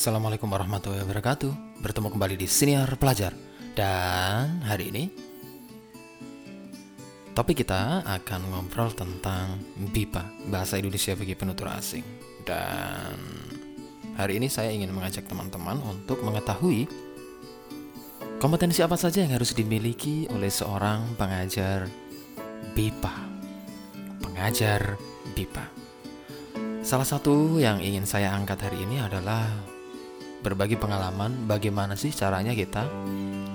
Assalamualaikum warahmatullahi wabarakatuh. Bertemu kembali di Siniar Pelajar. Dan hari ini Topik kita akan ngobrol tentang BIPA Bahasa Indonesia bagi penutur asing. Dan hari ini saya ingin mengajak teman-teman untuk mengetahui Kompetensi apa saja yang harus dimiliki oleh seorang pengajar BIPA. Pengajar BIPA. Salah satu yang ingin saya angkat hari ini adalah berbagi pengalaman bagaimana sih caranya kita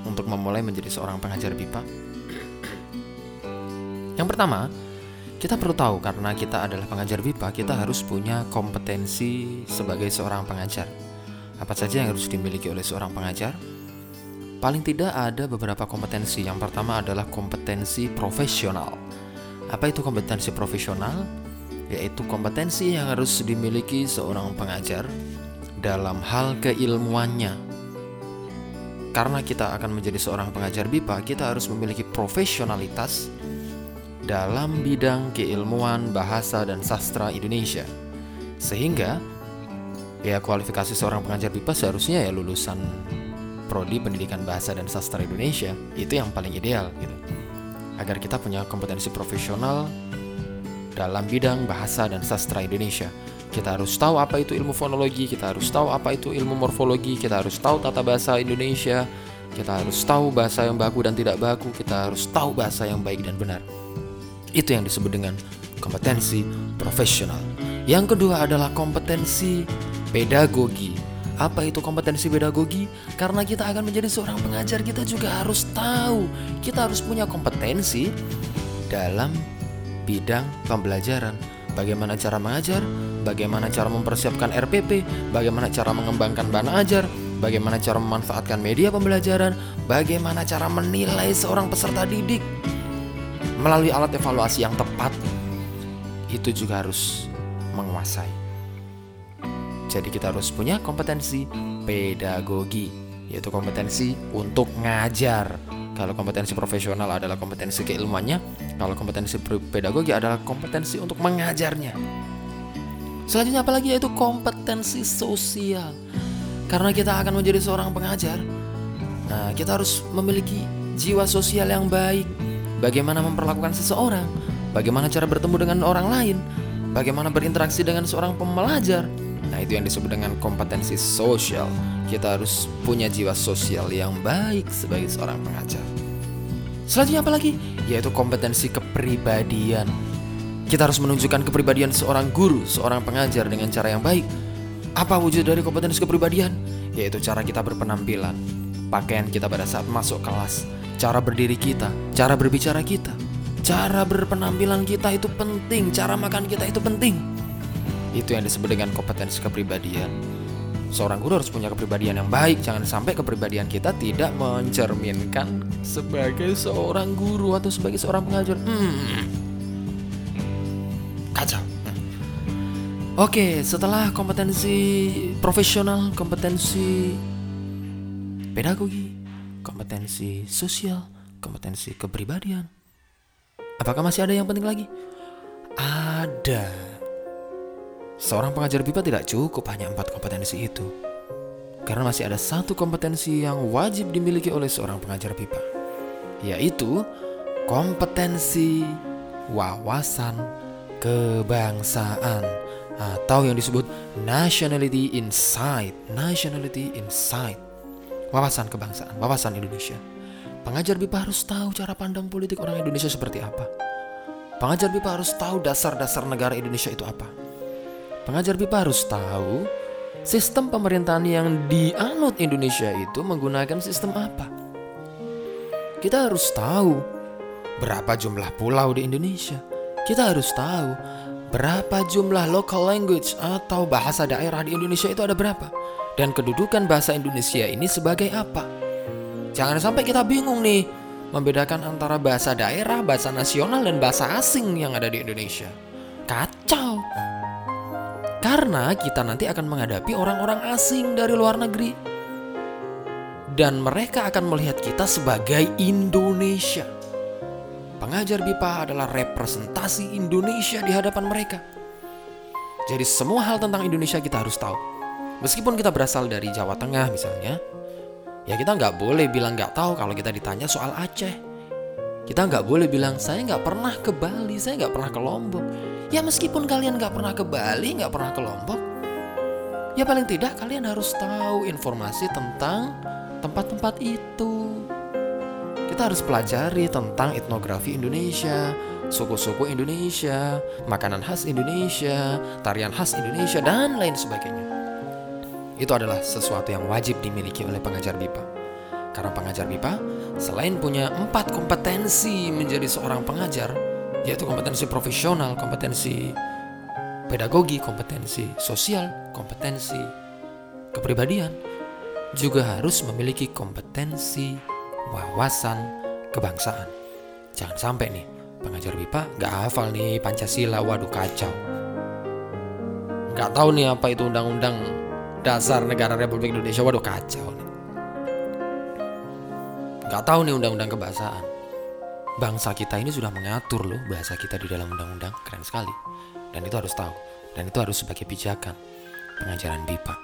untuk memulai menjadi seorang pengajar BIPA. Yang pertama, kita perlu tahu karena kita adalah pengajar BIPA, kita harus punya kompetensi sebagai seorang pengajar. Apa saja yang harus dimiliki oleh seorang pengajar? Paling tidak ada beberapa kompetensi. Yang pertama adalah kompetensi profesional. Apa itu kompetensi profesional? Yaitu kompetensi yang harus dimiliki seorang pengajar dalam hal keilmuannya. Karena kita akan menjadi seorang pengajar BIPA, kita harus memiliki profesionalitas dalam bidang keilmuan bahasa dan sastra Indonesia. Sehingga ya kualifikasi seorang pengajar BIPA seharusnya ya lulusan prodi pendidikan bahasa dan sastra Indonesia. Itu yang paling ideal gitu. Agar kita punya kompetensi profesional dalam bidang bahasa dan sastra Indonesia. Kita harus tahu apa itu ilmu fonologi, kita harus tahu apa itu ilmu morfologi, kita harus tahu tata bahasa Indonesia, kita harus tahu bahasa yang baku dan tidak baku, kita harus tahu bahasa yang baik dan benar. Itu yang disebut dengan kompetensi profesional. Yang kedua adalah kompetensi pedagogi. Apa itu kompetensi pedagogi? Karena kita akan menjadi seorang pengajar, kita juga harus tahu, kita harus punya kompetensi dalam bidang pembelajaran bagaimana cara mengajar, bagaimana cara mempersiapkan RPP, bagaimana cara mengembangkan bahan ajar, bagaimana cara memanfaatkan media pembelajaran, bagaimana cara menilai seorang peserta didik melalui alat evaluasi yang tepat. Itu juga harus menguasai. Jadi kita harus punya kompetensi pedagogi, yaitu kompetensi untuk ngajar. Kalau kompetensi profesional adalah kompetensi keilmuannya, kalau kompetensi pedagogi adalah kompetensi untuk mengajarnya. Selanjutnya apalagi yaitu kompetensi sosial. Karena kita akan menjadi seorang pengajar, nah kita harus memiliki jiwa sosial yang baik. Bagaimana memperlakukan seseorang, bagaimana cara bertemu dengan orang lain, bagaimana berinteraksi dengan seorang pembelajar. Nah, itu yang disebut dengan kompetensi sosial. Kita harus punya jiwa sosial yang baik sebagai seorang pengajar. Selanjutnya apa lagi? Yaitu kompetensi kepribadian. Kita harus menunjukkan kepribadian seorang guru, seorang pengajar dengan cara yang baik. Apa wujud dari kompetensi kepribadian? Yaitu cara kita berpenampilan, pakaian kita pada saat masuk kelas, cara berdiri kita, cara berbicara kita, cara berpenampilan kita itu penting, cara makan kita itu penting. Itu yang disebut dengan kompetensi kepribadian. Seorang guru harus punya kepribadian yang baik, jangan sampai kepribadian kita tidak mencerminkan sebagai seorang guru atau sebagai seorang pengajar. Hmm. Kacau. Oke, setelah kompetensi profesional, kompetensi pedagogi, kompetensi sosial, kompetensi kepribadian. Apakah masih ada yang penting lagi? Ada. Seorang pengajar BIPA tidak cukup hanya empat kompetensi itu. Karena masih ada satu kompetensi yang wajib dimiliki oleh seorang pengajar BIPA. Yaitu kompetensi wawasan kebangsaan atau yang disebut nationality insight, nationality insight. Wawasan kebangsaan, wawasan Indonesia. Pengajar BIPA harus tahu cara pandang politik orang Indonesia seperti apa. Pengajar BIPA harus tahu dasar-dasar negara Indonesia itu apa. Pengajar BIPA harus tahu sistem pemerintahan yang dianut Indonesia itu menggunakan sistem apa. Kita harus tahu berapa jumlah pulau di Indonesia. Kita harus tahu berapa jumlah local language atau bahasa daerah di Indonesia itu ada berapa. Dan kedudukan bahasa Indonesia ini sebagai apa. Jangan sampai kita bingung nih membedakan antara bahasa daerah, bahasa nasional, dan bahasa asing yang ada di Indonesia. Kacau. Karena kita nanti akan menghadapi orang-orang asing dari luar negeri. Dan mereka akan melihat kita sebagai Indonesia. Pengajar BIPA adalah representasi Indonesia di hadapan mereka. Jadi semua hal tentang Indonesia kita harus tahu. Meskipun kita berasal dari Jawa Tengah misalnya, ya kita nggak boleh bilang nggak tahu kalau kita ditanya soal Aceh. Kita nggak boleh bilang saya nggak pernah ke Bali, saya nggak pernah ke Lombok. Ya meskipun kalian nggak pernah ke Bali, nggak pernah ke Lombok, ya paling tidak kalian harus tahu informasi tentang tempat-tempat itu. Kita harus pelajari tentang etnografi Indonesia, suku-suku Indonesia, makanan khas Indonesia, tarian khas Indonesia, dan lain sebagainya. Itu adalah sesuatu yang wajib dimiliki oleh pengajar BIPA. Karena pengajar BIPA, selain punya empat kompetensi menjadi seorang pengajar, yaitu kompetensi profesional, kompetensi pedagogi, kompetensi sosial, kompetensi kepribadian, juga harus memiliki kompetensi wawasan kebangsaan. Jangan sampai nih pengajar BIPA nggak hafal nih Pancasila, waduh kacau. Nggak tahu nih apa itu undang-undang dasar negara Republik Indonesia, waduh kacau nih. Nggak tahu nih undang-undang kebahasaan. Bangsa kita ini sudah mengatur loh bahasa kita di dalam undang-undang, keren sekali. Dan itu harus tahu, dan itu harus sebagai pijakan pengajaran BIPA.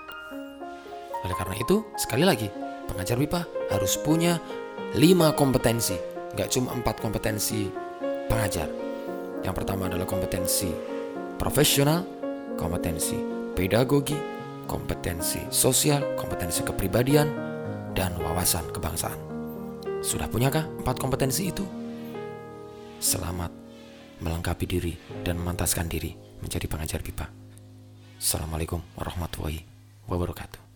Oleh karena itu, sekali lagi, pengajar BIPA harus punya 5 kompetensi, nggak cuma 4 kompetensi pengajar. Yang pertama adalah kompetensi profesional, kompetensi pedagogi, kompetensi sosial, kompetensi kepribadian, dan wawasan kebangsaan. Sudah punyakah empat kompetensi itu? Selamat melengkapi diri dan memantaskan diri menjadi pengajar BIPA. Assalamualaikum warahmatullahi wabarakatuh.